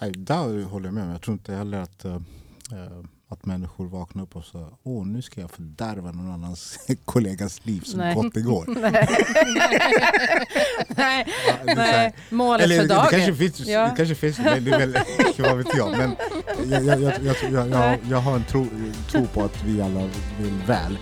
Nej, där håller jag med. Men Jag tror inte heller att, eh, att människor vaknar upp och säger åh nu ska jag fördärva någon annans kollegas liv som Nej. Nej. Nej. Ja, det är så här- Nej. Målet Eller för det, det dagen. kanske finns, Ja. det kanske finns men det är väl, vad vet jag. Men jag, jag, jag, jag, jag, jag, jag har en tro, tro på att vi alla vill väl.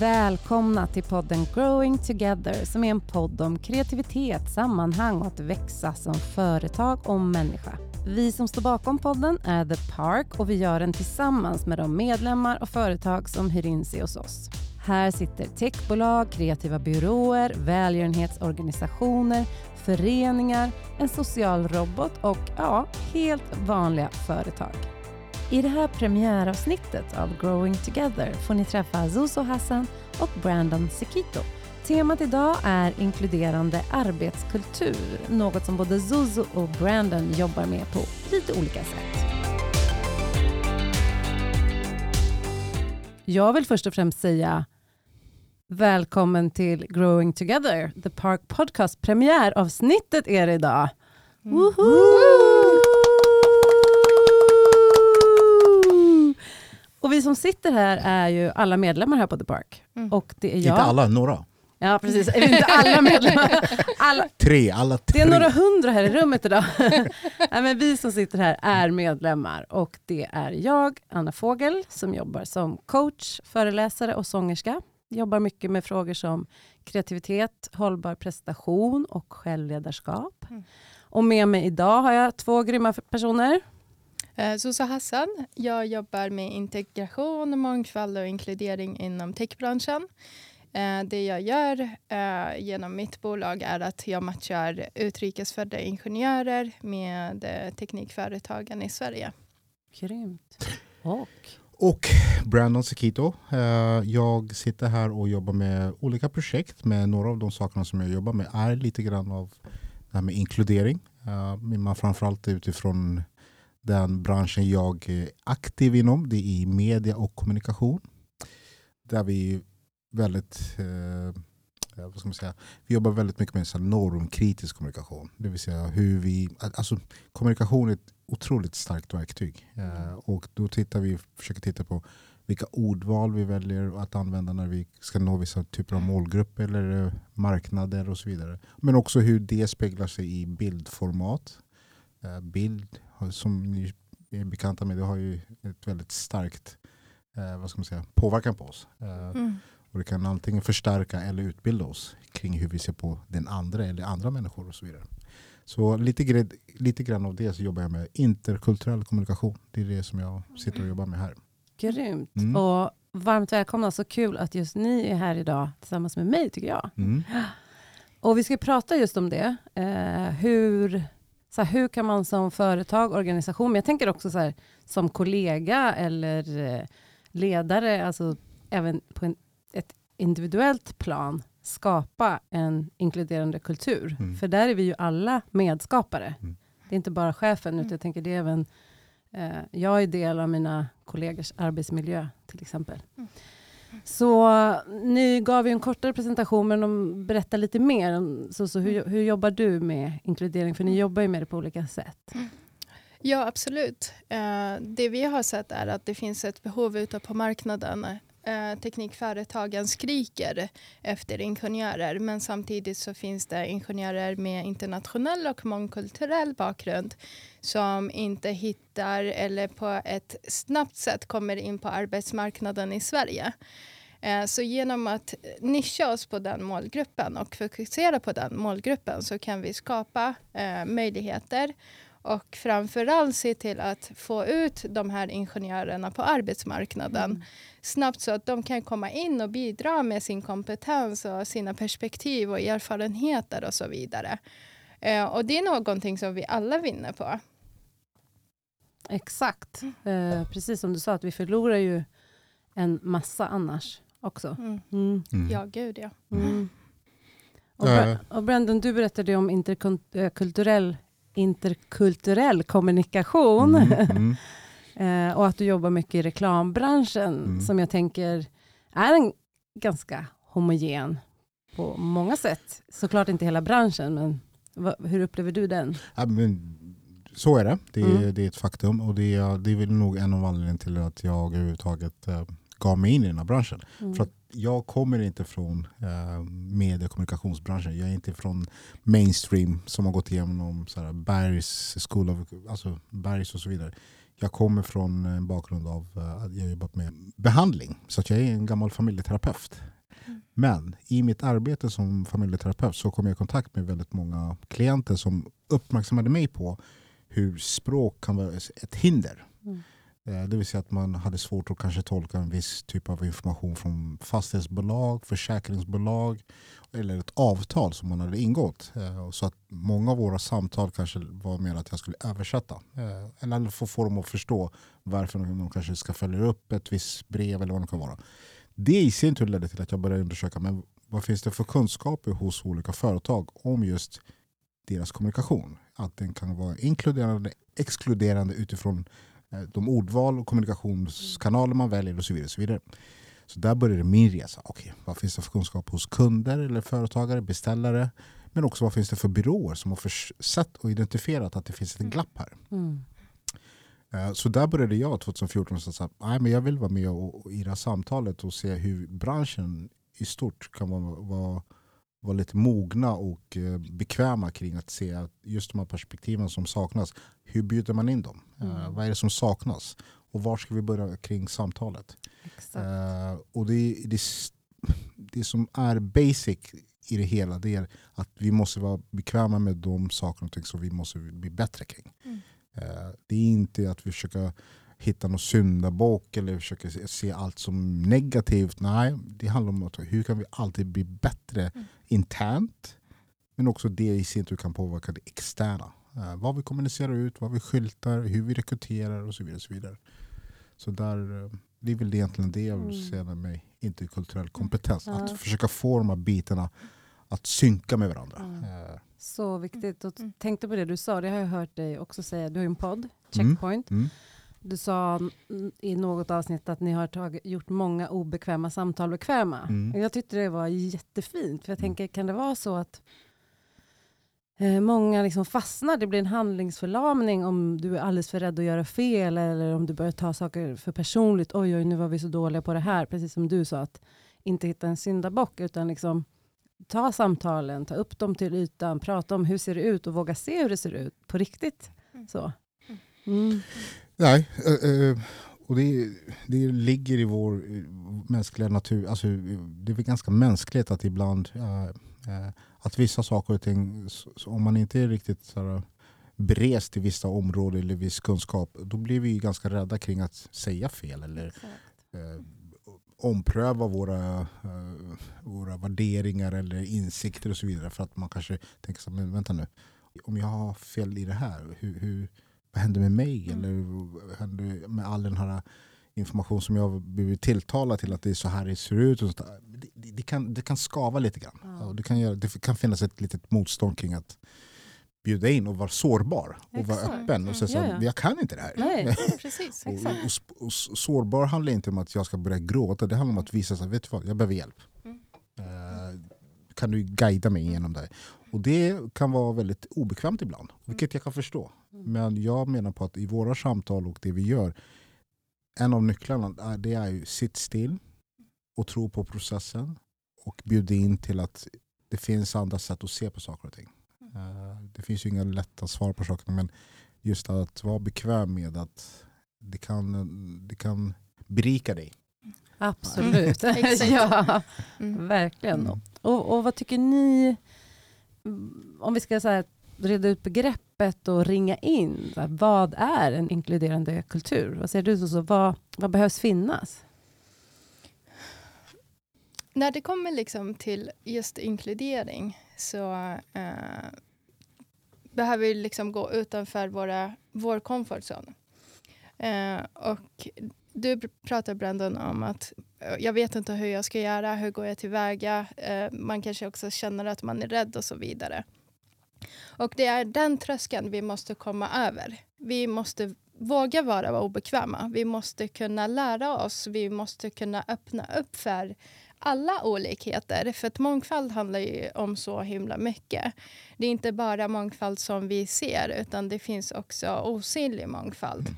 Välkomna till podden Growing Together som är en podd om kreativitet, sammanhang och att växa som företag och människa. Vi som står bakom podden är The Park och vi gör den tillsammans med de medlemmar och företag som hyr in sig hos oss. Här sitter techbolag, kreativa byråer, välgörenhetsorganisationer, föreningar, en social robot och ja, helt vanliga företag. I det här premiäravsnittet av Growing Together får ni träffa Zuzo Hassan och Brandon Sekito. Temat idag är inkluderande arbetskultur, något som både Zuzo och Brandon jobbar med på lite olika sätt. Jag vill först och främst säga välkommen till Growing Together, The Park Podcast. Premiäravsnittet är det idag. Woho! Och vi som sitter här är ju alla medlemmar här på The Park. Mm. Och det är jag. Inte alla, några. Ja, precis. Inte alla medlemmar? Alla, Tre, alla tre. det är några hundra här i rummet idag. Nej, men vi som sitter här är medlemmar och det är jag, Anna Fågel, som jobbar som coach, föreläsare och sångerska. Jobbar mycket med frågor som kreativitet, hållbar prestation och självledarskap. Mm. Och med mig idag har jag två grymma personer. Eh, Susa Hassan, jag jobbar med integration, mångfald och inkludering inom techbranschen. Eh, Det jag gör eh, genom mitt bolag är att jag matchar utrikesfödda ingenjörer med teknikföretagen i Sverige. Grymt. Och? Och Brandon Sekito. Jag sitter här och jobbar med olika projekt. Men några av de sakerna som jag jobbar med är lite grann av det här med inkludering. Men framförallt utifrån den branschen jag är aktiv inom. Det är i media och kommunikation. Där vi väldigt eh, eh vad ska man säga? Vi jobbar väldigt mycket med så normkritisk kommunikation. Det vill säga hur vi... Alltså, kommunikation är ett otroligt starkt verktyg. Eh, och då tittar vi, försöker titta på vilka ordval vi väljer att använda när vi ska nå vissa typer av målgrupper eller marknader och så vidare. Men också hur det speglar sig i bildformat. Eh, bild, som ni är bekanta med, det har ju ett väldigt starkt eh, vad ska man säga, påverkan på oss. Eh, och det kan antingen förstärka eller utbilda oss kring hur vi ser på den andra eller andra människor och så vidare. Så lite, grann- lite grann av det så jobbar jag med interkulturell kommunikation. Det är det som jag sitter och jobbar med här. Grymt. Mm. Och varmt välkomna. Så kul att just ni är här idag tillsammans med mig tycker jag. Mm. Och vi ska prata just om det. Eh, hur, så här, hur kan man som företag, organisation, men jag tänker också så här, som kollega eller eh, ledare, alltså även på en, ett individuellt plan, skapa en inkluderande kultur. Mm. För där är vi ju alla medskapare. Mm. Det är inte bara chefen, utan jag tänker det är även eh, jag är del av mina kollegors arbetsmiljö till exempel. Mm. Så ni gav ju en kortare presentation, men de berättar lite mer. Så, så hur, hur jobbar du med inkludering? För ni jobbar ju med det på olika sätt. Ja, absolut. Eh, det vi har sett är att det finns ett behov ute på marknaden. Eh, teknikföretagen skriker efter ingenjörer men samtidigt så finns det ingenjörer med internationell och mångkulturell bakgrund som inte hittar eller på ett snabbt sätt kommer in på arbetsmarknaden i Sverige. Eh, så genom att nischa oss på den målgruppen och fokusera på den målgruppen så kan vi skapa eh, möjligheter och framförallt se till att få ut de här ingenjörerna på arbetsmarknaden snabbt så att de kan komma in och bidra med sin kompetens och sina perspektiv och erfarenheter och så vidare. Eh, och det är någonting som vi alla vinner på. Exakt. Eh, precis som du sa, att vi förlorar ju en massa annars också. Mm. Mm. Mm. Ja, gud ja. Mm. Och, Eh. Bra- och Brandon, du berättade om interkulturell, interkulturell kommunikation. Mm, mm. Eh, och att du jobbar mycket i reklambranschen Mm. som jag tänker är en ganska homogen på många sätt. Såklart inte hela branschen, men hur upplever du den? Ja, men, så är det. Det är, Mm. det är ett faktum. Och det är, det är väl nog en av anledningarna till att jag överhuvudtaget eh, gav mig in i den här branschen. Mm. För att jag kommer inte från eh, medie och kommunikationsbranschen. Jag är inte från mainstream som har gått igenom så här, Bergs, School of, alltså Bergs och så vidare. Jag kommer från en bakgrund av eh, att jag har jobbat med behandling. Så att jag är en gammal familjeterapeut. Mm. Men i mitt arbete som familjeterapeut så kom jag i kontakt med väldigt många klienter som uppmärksammade mig på hur språk kan vara ett hinder. Mm. Eh, det vill säga att man hade svårt att kanske tolka en viss typ av information från fastighetsbolag, försäkringsbolag eller ett avtal som man hade ingått. Eh, så att många av våra samtal kanske var mer att jag skulle översätta. Eh, eller få få dem att förstå varför de kanske ska följa upp ett visst brev eller vad det kan vara. Det i sin tur ledde till att jag började undersöka men vad finns det för kunskaper hos olika företag om just deras kommunikation. Att den kan vara inkluderande, exkluderande utifrån de ordval och kommunikationskanaler man väljer och så vidare. och Så, vidare. så där började min resa. Okej, vad finns det för kunskap hos kunder eller företagare, beställare? Men också vad finns det för byråer som har sett och identifierat att det finns ett glapp här. Mm. Eh, Så där började jag 2014 och sa att nej, men jag vill vara med och, och i det här samtalet och se hur branschen i stort kan vara, vara, vara lite mogna och eh, bekväma kring att se att just de här perspektiven som saknas. Hur bjuder man in dem? Eh, Mm. Vad är det som saknas? Och var ska vi börja kring samtalet? Exakt. Eh, och det, det, det som är basic i det hela det är att vi måste vara bekväma med de saker och ting som vi måste bli bättre kring. Mm. Eh, det är inte att vi försöker hitta någon syndabock eller försöker se- se allt som negativt. Nej, det handlar om att hur kan vi alltid bli bättre Mm. internt men också det i sin tur kan påverka det externa. Eh, vad vi kommunicerar ut, vad vi skyltar, hur vi rekryterar och så vidare. Och så vidare. Så där, eh, det är väl egentligen det jag vill Mm. säga med interkulturell kompetens. Ja. Att försöka få de här bitarna att synka med varandra. Mm. Eh, Så viktigt. Och Mm. tänkte på det du sa, det har jag hört dig också säga. Du har ju en podd, Mm. Checkpoint. Mm. Du sa mm, i något avsnitt att ni har tagit, gjort många obekväma samtal bekväma. Mm. Och Jag tyckte det var jättefint. För jag tänker, kan det vara så att eh, många liksom fastnar? Det blir en handlingsförlamning om du är alldeles för rädd att göra fel eller om du börjar ta saker för personligt. Oj, oj, nu var vi så dåliga på det här. Precis som du sa, att inte hitta en syndabock utan liksom ta samtalen, ta upp dem till ytan, prata om hur ser det ut och våga se hur det ser ut på riktigt. Mm. Så. Mm. Nej, eh, eh, och det, det ligger i vår mänskliga natur. Alltså, det är väl ganska mänskligt att ibland eh, att vissa saker och ting, om man inte är riktigt så här, berest i vissa områden eller viss kunskap, då blir vi ganska rädda kring att säga fel eller eh, ompröva våra, eh, våra värderingar eller insikter och så vidare. För att man kanske tänker så här, men vänta nu, om jag har fel i det här, hur, hur, vad händer med mig? Mm. Eller vad händer med all den här information som jag blivit tilltalad till att det är så här det ser ut? Och sånt det, det, det, kan, det kan skava lite grann. Ja. Och det, kan göra, det kan finnas ett litet motstånd kring att bjuda in och vara sårbar och vara öppen och säga så Ja, ja. jag kan inte det här. Nej. Precis. Och, och, och, sårbar handlar inte om att jag ska börja gråta, det handlar om att visa sig, vet du vad, jag behöver hjälp. Mm. Eh, kan du guida mig igenom det? Och det kan vara väldigt obekvämt ibland, vilket jag kan förstå. Mm. Men jag menar på att i våra samtal och det vi gör, en av nycklarna är, det är ju sitt still och tro på processen och bjuda in till att det finns andra sätt att se på saker och ting. Eh, Det finns ju inga lätta svar på saker men just att vara bekväm med att det kan, det kan berika dig. Absolut. Ja, Mm. verkligen. Mm. Och, och vad tycker ni, om vi ska så här, reda ut begreppet och ringa in, här, vad är en inkluderande kultur? Vad säger du? Så, så, vad, vad behövs finnas? När det kommer liksom till just inkludering så eh, behöver vi liksom gå utanför våra, vår comfort zone. Eh, och du pratar Brandon om att eh, jag vet inte hur jag ska göra, hur går jag tillväga? Eh, man kanske också känner att man är rädd och så vidare. Och det är den tröskeln vi måste komma över. Vi måste våga vara obekväma. Vi måste kunna lära oss. Vi måste kunna öppna upp för alla olikheter. För att mångfald handlar ju om så himla mycket. Det är inte bara mångfald som vi ser, utan det finns också osynlig mångfald.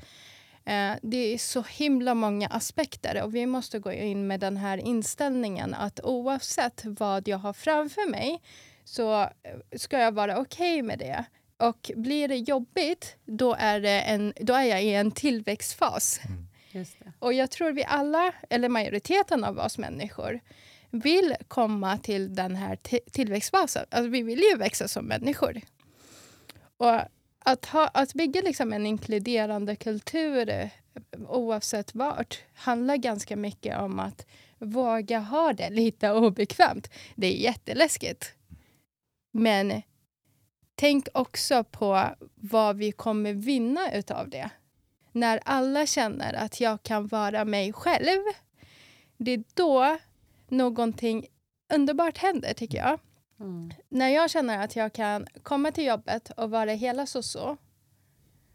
Eh, det är så himla många aspekter och vi måste gå in med den här inställningen att oavsett vad jag har framför mig så eh, ska jag vara okej okay med det. Och blir det jobbigt, då är, det en, då är jag i en tillväxtfas. Mm. Och jag tror vi alla, eller majoriteten av oss människor, vill komma till den här tillväxtfasen. Alltså, vi vill ju växa som människor. Och att, ha, att bygga liksom en inkluderande kultur oavsett vart handlar ganska mycket om att våga ha det lite obekvämt. Det är jätteläskigt. Men tänk också på vad vi kommer vinna av det. När alla känner att jag kan vara mig själv, det är då någonting underbart händer, tycker jag. Mm. När jag känner att jag kan komma till jobbet och vara hela så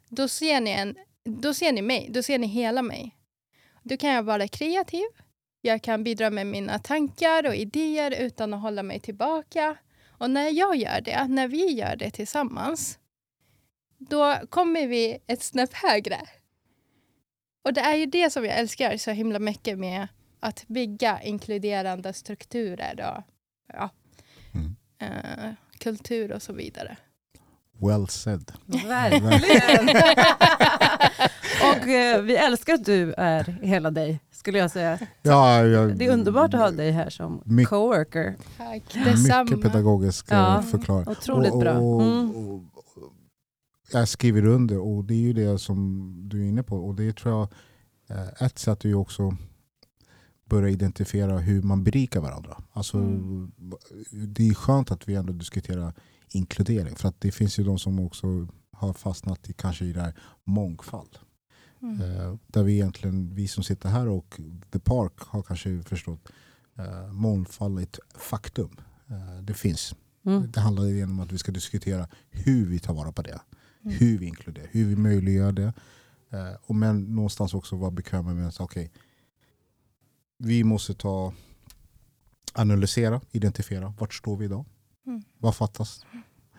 då ser ni, en, då ser ni mig, då ser ni hela mig. Då kan jag vara kreativ, jag kan bidra med mina tankar och idéer utan att hålla mig tillbaka. Och när jag gör det, när vi gör det tillsammans, då kommer vi ett snäpp högre. Och det är ju det som jag älskar så himla mycket med att bygga inkluderande strukturer och ja, mm. eh, kultur och så vidare. Well said. Verkligen. och eh, vi älskar att du är hela dig, skulle jag säga. Ja, jag, det är underbart att ha dig här som mycket, coworker. Tack, detsamma. Mycket pedagogisk eh, ja, förklaring. Otroligt och, bra. Mm. Och, och, jag skriver under och det är ju det som du är inne på. Och det tror jag, eh, ett sätt är ju också börja identifiera hur man berikar varandra. Alltså, mm. Det är skönt att vi ändå diskuterar inkludering. För att det finns ju de som också har fastnat i kanske i det här mångfald. Mm. Eh, där vi egentligen, vi som sitter här och The Park har kanske förstått eh, mångfald ett faktum. Eh, det finns. Mm. Det handlar om att vi ska diskutera hur vi tar vara på det. Mm. Hur vi inkluderar, hur vi möjliggör det. Eh, och men någonstans också vara bekväma med att okay, vi måste ta analysera, identifiera. Vart står vi idag? Mm. Vad fattas?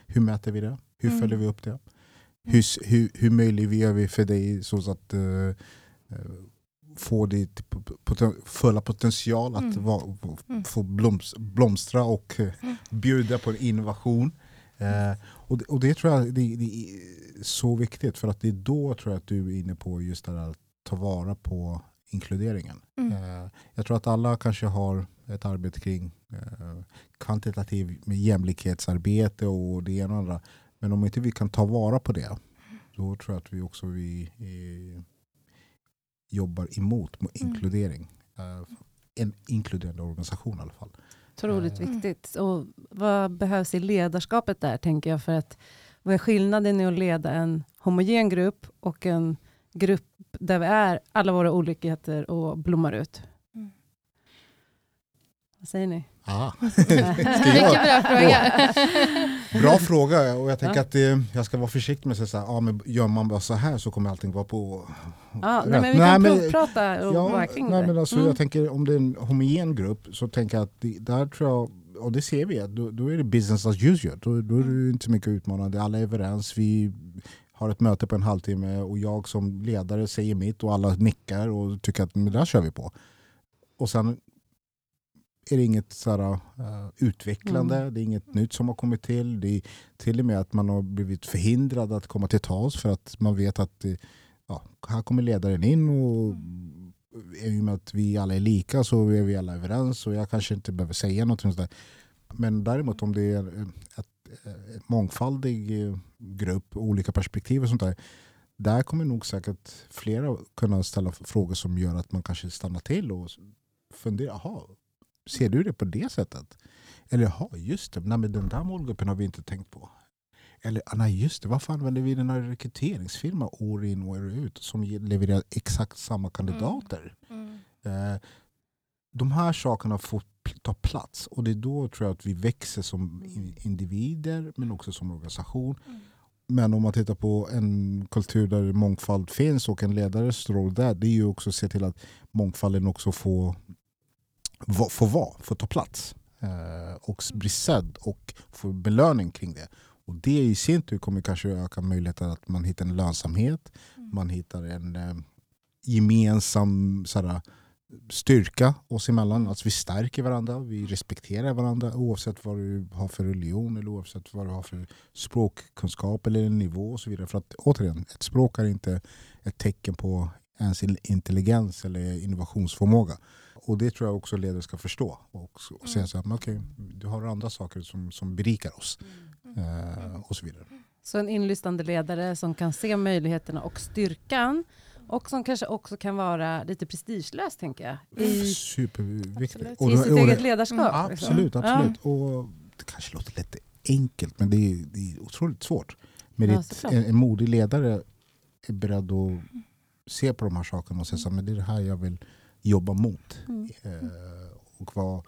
Hur mäter vi det? Hur mm. följer vi upp det? Mm. Hur, hur, hur möjliggör vi för dig så att uh, få ditt fulla potential att mm. va, mm. få bloms, blomstra och uh, bjuda på innovation? Uh, och, det, och det tror jag det, det, är så viktigt för att det är då tror jag att du är inne på just det där att ta vara på inkluderingen. Mm. Jag tror att alla kanske har ett arbete kring eh, kvantitativ jämlikhetsarbete och det ena och andra. Men om inte vi kan ta vara på det, då tror jag att vi också vi, eh, jobbar emot mm. inkludering. Eh, en inkluderande organisation i alla fall. Otroligt mm. viktigt. Och vad behövs i ledarskapet där, tänker jag? För att vad är skillnaden i att leda en homogen grupp och en grupp där vi är alla våra olikheter och blommar ut? Vad säger ni? Ah. Mycket bra fråga. bra fråga och jag tänker ja. att det, jag ska vara försiktig med att säga ja, men gör man bara så här så kommer allting vara på ja, nej, men Vi kan nej, provprata och ja, kring nej, det. Men alltså, mm. jag tänker, om det är en homogen grupp så tänker jag att det, där tror jag och det ser vi, då, då är det business as usual. Då, då är det inte så mycket utmanande. Alla är överens. Vi har ett möte på en halvtimme och jag som ledare säger mitt och alla nickar och tycker att men där kör vi på. Och sen är det inget så uh, utvecklande, mm. det är inget nytt som har kommit till. Det är till och med att man har blivit förhindrad att komma till tals för att man vet att ja, här kommer ledaren in och mm. i och med att vi alla är lika så är vi alla överens och jag kanske inte behöver säga något. Sådär. Men däremot om det är ett, ett mångfaldig eh, grupp, olika perspektiv och sånt där. Där kommer nog säkert flera kunna ställa frågor som gör att man kanske stannar till och funderar. Ser du det på det sättet? Eller ja, just det, nej, men den där målgruppen har vi inte tänkt på. Eller ah, nej, just det, varför använder vi den här rekryteringsfirman år in och år ut som levererar exakt samma kandidater? Mm. Mm. Eh, de här sakerna får ta plats och det är då tror jag att vi växer som mm. individer men också som organisation. Mm. Men om man tittar på en kultur där mångfald finns och en ledares roll där, det är ju också att se till att mångfalden också får få vara, få ta plats. Eh, och bli sedd och få belöning kring det. Och det i sin tur kommer kanske öka möjligheten att man hittar en lönsamhet, Mm. man hittar en eh, gemensam sådär, styrka oss emellan. Alltså vi stärker varandra, vi respekterar varandra oavsett vad du har för religion eller oavsett vad du har för språkkunskap eller nivå och så vidare. För att återigen, ett språk är inte ett tecken på ens intelligens eller innovationsförmåga. Och det tror jag också ledare ska förstå. Och, och säga så här, okej, du har andra saker som, som berikar oss. Eh, och så vidare. Så en inlyssnande ledare som kan se möjligheterna och styrkan och som kanske också kan vara lite prestigelös, tänker jag. I, Superviktigt. Absolut. Och i sitt eget ledarskap. Ja, liksom. absolut, Ja. absolut. Och det kanske låter lite enkelt men det är, det är otroligt svårt. Men Ja, ett, en, en modig ledare är beredd att se på de här sakerna och säga så här, men det är det här jag vill jobba mot. Mm. Eh, och, vara,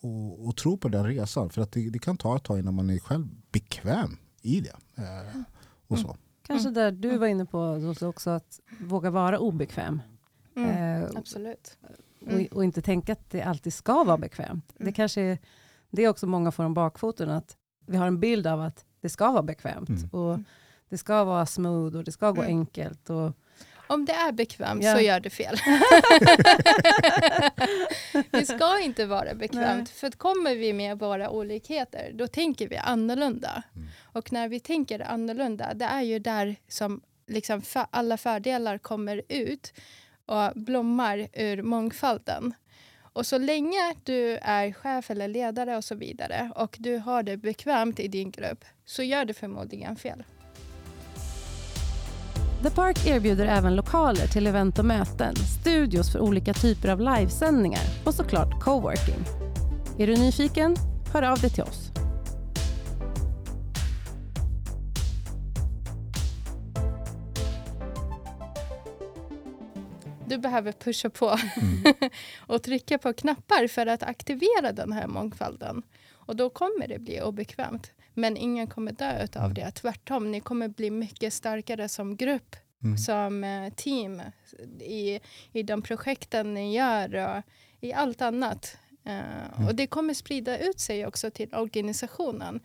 och, och tro på den resan. För att det, det kan ta ett tag innan man är själv bekväm i det. Eh, och så. Kanske där du var inne på också, att våga vara obekväm. Mm. Eh, Absolut. och, och inte tänka att det alltid ska vara bekvämt. Det Mm. kanske är det är också många får om bakfoten, att vi har en bild av att det ska vara bekvämt. Mm. Och det ska vara smooth och det ska gå Mm. enkelt. Och, Om det är bekvämt Ja. så gör du fel. det ska inte vara bekvämt. Nej. För kommer vi med våra olikheter, då tänker vi annorlunda. Mm. Och när vi tänker annorlunda, det är ju där som liksom för, alla fördelar kommer ut och blommar ur mångfalden. Och så länge du är chef eller ledare och så vidare och du har det bekvämt i din grupp så gör du förmodligen fel. The Park erbjuder även lokaler till event och möten, studios för olika typer av livesändningar och såklart coworking. Är du nyfiken? Hör av dig till oss. Du behöver pusha på och trycka på knappar för att aktivera den här mångfalden. Och då kommer det bli obekvämt. Men ingen kommer dö av det. Tvärtom, ni kommer bli mycket starkare som grupp, Mm. som eh, team i, i de projekten ni gör och i allt annat. Eh, Och det kommer sprida ut sig också till organisationen.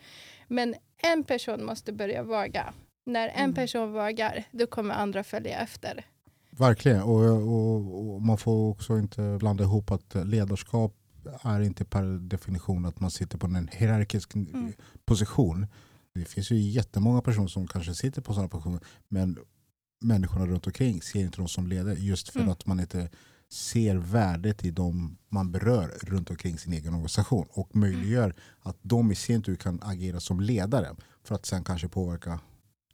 Men en person måste börja våga. När en Mm. person vågar, då kommer andra följa efter. Verkligen. Och, och, och man får också inte blanda ihop att ledarskap är inte per definition att man sitter på en hierarkisk Mm. position. Det finns ju jättemånga personer som kanske sitter på sådana positioner men människorna runt omkring ser inte dem som ledare just för Mm. att man inte ser värdet i dem man berör runt omkring sin egen organisation och möjliggör att de i sin tur kan agera som ledare för att sen kanske påverka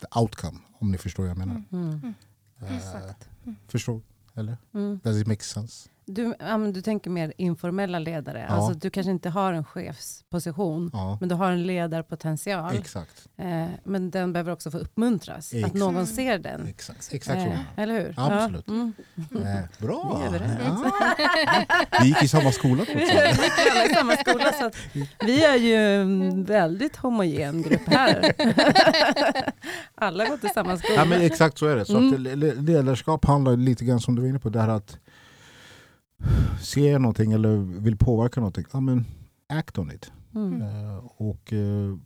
the outcome om ni förstår vad jag menar. Mm. Mm. Eh, Exakt. Förstår? Eller? Mm. Does it make sense? Du, du tänker mer informella ledare. Ja. Alltså, du kanske inte har en chefsposition, Ja, men du har en ledarpotential. exakt. Eh, men den behöver också få uppmuntras. Att Exakt. någon Mm. ser den. Exakt, exakt. Eh, eller hur? Absolut. Ja. Mm. Eh, bra! Vi. Vi gick i samma skola Vi alla i samma skola, så att vi är ju en väldigt homogen grupp här. Alla går till samma skola. Ja, men exakt så är det. Så Mm. att le- ledarskap handlar lite grann som du var inne på, det här att se någonting eller vill påverka någonting. Ja, men act on it. Mm. Eh, och eh,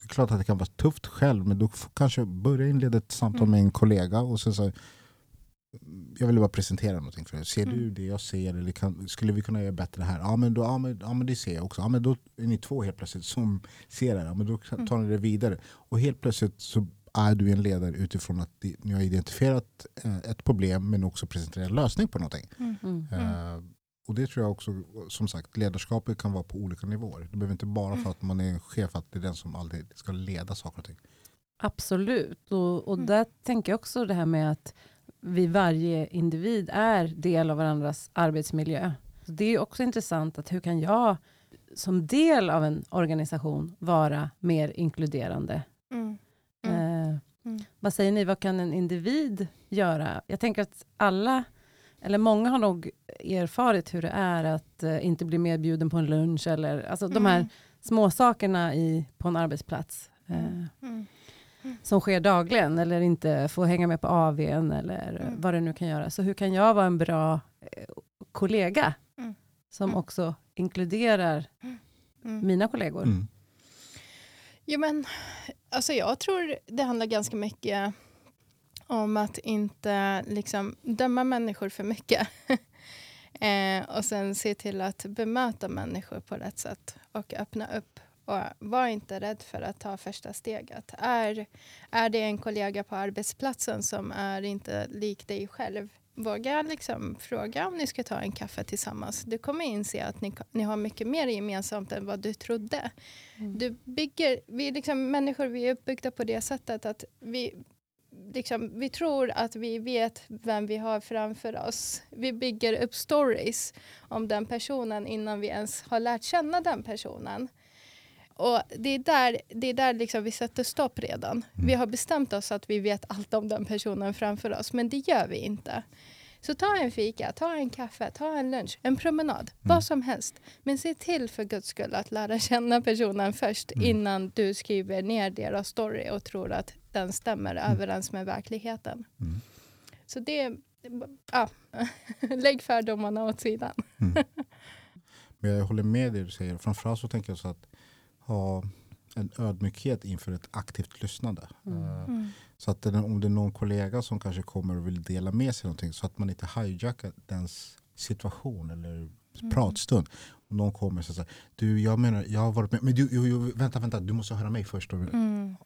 det är klart att det kan vara tufft själv, men då får kanske börja inleda ett samtal Mm. med en kollega och sen så jag vill bara presentera någonting för dig. Ser du Mm. det jag ser? Eller kan, skulle vi kunna göra bättre här? Ja men, då, ja, men, ja men det ser jag också. Ja, men då är ni två helt plötsligt som ser det. Ja, men då Mm. tar ni det vidare. Och helt plötsligt så är du en ledare utifrån att ni har identifierat eh, ett problem men också presenterat en lösning på någonting. Mm. Mm. Eh, och det tror jag också, som sagt, ledarskapet kan vara på olika nivåer. Det behöver inte bara för att man är en chef att det är den som alltid ska leda saker och ting. Absolut. Och, och Mm. där tänker jag också det här med att vi varje individ är del av varandras arbetsmiljö. Så det är också intressant att hur kan jag som del av en organisation vara mer inkluderande? Mm. Mm. Mm. vad säger ni, vad kan en individ göra? Jag tänker att alla, eller många har nog erfarit hur det är att eh, inte bli medbjuden på en lunch eller alltså de här Mm. små sakerna i, på en arbetsplats. Eh, Mm. som sker dagligen eller inte få hänga med på AWn eller Mm. vad det nu kan göra. Så hur kan jag vara en bra eh, kollega Mm. som Mm. också inkluderar Mm. mina kollegor? Mm. Jo, men alltså jag tror det handlar ganska mycket om att inte liksom döma människor för mycket. eh, och sen se till att bemöta människor på rätt sätt och öppna upp. Och var inte rädd för att ta första steget. Är, är det en kollega på arbetsplatsen som är inte lik dig själv, våga liksom fråga om ni ska ta en kaffe tillsammans. Du kommer inse att ni, ni har mycket mer gemensamt än vad du trodde. Mm. Du bygger, vi liksom, människor vi är uppbyggda på det sättet att vi, liksom, vi tror att vi vet vem vi har framför oss. Vi bygger upp stories om den personen innan vi ens har lärt känna den personen. Och det är där, det är där liksom vi sätter stopp redan. Vi har bestämt oss att vi vet allt om den personen framför oss, men det gör vi inte. Så ta en fika, ta en kaffe, ta en lunch, en promenad, vad som helst. Men se till för guds skull att lära känna personen först innan du skriver ner deras story och tror att den stämmer överens med verkligheten. Mm. Så det, ja, lägg fördomarna åt sidan. Men jag håller med det du säger. Framförallt så tänker jag så att ha en ödmjukhet inför ett aktivt lyssnande. Eh, Så att om det är någon kollega som kanske kommer och vill dela med sig någonting så att man inte hijackar dens situation eller pratstund. Om någon kommer och säger du jag menar, jag har varit med, men du, jo, vänta, vänta, du måste höra mig först. Mm.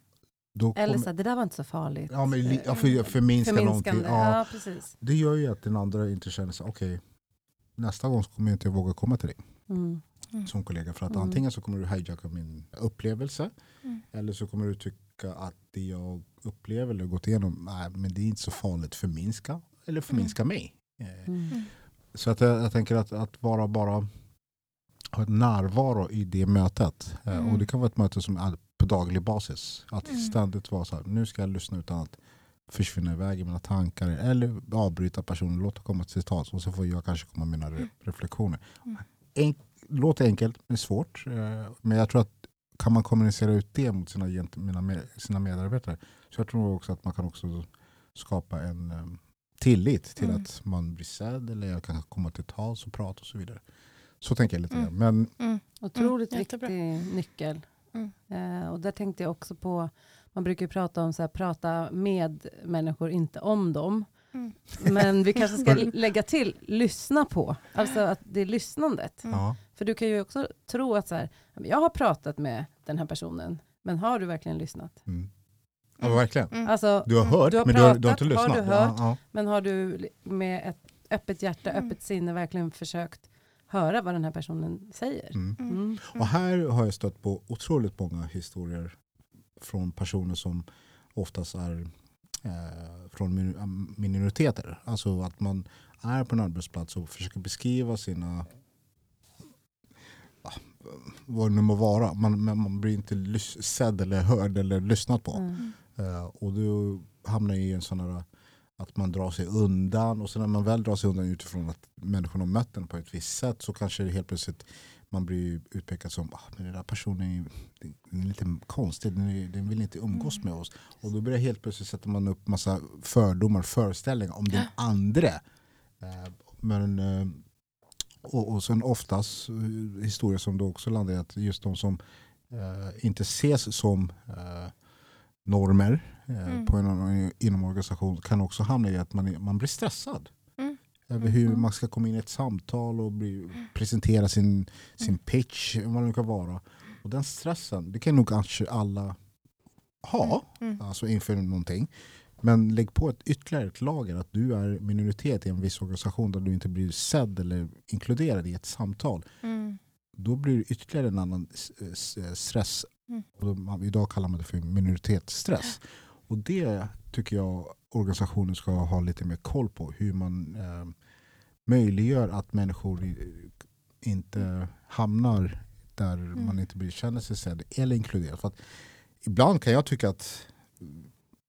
då Eller kommer- så det där var inte så farligt. Ja, men ja, för, förminska någonting. Ja, Ja, precis. det gör ju att den andra inte känner sig, okej, nästa gång kommer jag inte våga komma till dig Mm. som kollega. För att Mm. antingen så kommer du hijacka min upplevelse Mm. eller så kommer du tycka att det jag upplever eller gått igenom, nej, men det är inte så farligt. Förminska eller förminska mig. Eh, Mm. Så att jag, jag tänker att, att vara bara ha ett närvaro i det mötet. Eh, Mm. Och det kan vara ett möte som är på daglig basis. Att Mm. ständigt vara så här, nu ska jag lyssna utan att försvinna iväg i mina tankar. Eller avbryta personen, låta komma till tals. Och så får jag kanske komma med mina re- reflektioner. Mm. En, låter enkelt, men svårt. Eh, Men jag tror att kan man kommunicera ut det mot sina, sina medarbetare. Så jag tror också att man kan också skapa en eh, tillit till Mm. att man blir sedd eller jag kan komma till tals och prata och så vidare. Så tänker jag lite Mm. grann. Men Mm. Otroligt Mm, jättebra. viktig nyckel. Mm. Eh, och där tänkte jag också på, man brukar ju prata om så här, prata med människor, inte om dem. Mm. Men vi kanske ska lägga till, lyssna på. Alltså att det är lyssnandet. Mm. För du kan ju också tro att så här, jag har pratat med den här personen, men har du verkligen lyssnat? mm. ja verkligen. Mm. Alltså, Du har hört Du har men du har, du har pratat, inte har lyssnat. du hört? Ja, ja. men har du med ett öppet hjärta, Mm. öppet sinne verkligen försökt höra vad den här personen säger? Mm. Mm. Mm. Och här har jag stött på otroligt många historier från personer som oftast är från min- minoriteter. Alltså att man är på en arbetsplats och försöker beskriva sina vad det nu må vara. Man, man blir inte sedd eller hörd eller lyssnat på. Mm. Eh, och då hamnar i en sån här att man drar sig undan och sen när man väl drar sig undan utifrån att människorna har mött den på ett visst sätt så kanske det helt plötsligt man blir utpekad som ah, men den där personen är, är lite konstig, den, är, den vill inte umgås med oss. Och då börjar helt plötsligt sätter man upp massa fördomar, föreställningar om den andra. Eh, men, eh, och, och sen oftast eh, historier som då också landar i att just de som eh, inte ses som eh, normer eh, Mm. på en, inom organisation kan också hamna i att man, man blir stressad. Mm. Över hur Mm. man ska komma in i ett samtal och bli, presentera sin, sin pitch, vad det nu kan vara. Och den stressen, det kan nog kanske alla ha Mm. alltså inför någonting. Men lägg på ett ytterligare ett lager att du är minoritet i en viss organisation där du inte blir sedd eller inkluderad i ett samtal. Mm. Då blir det ytterligare en annan stress. Mm. Och idag kallar man det för minoritetsstress. Och det tycker jag organisationen ska ha lite mer koll på. Hur man eh, möjliggör att människor inte hamnar där man inte blir, känner sig sedd eller inkluderad. För ibland kan jag tycka att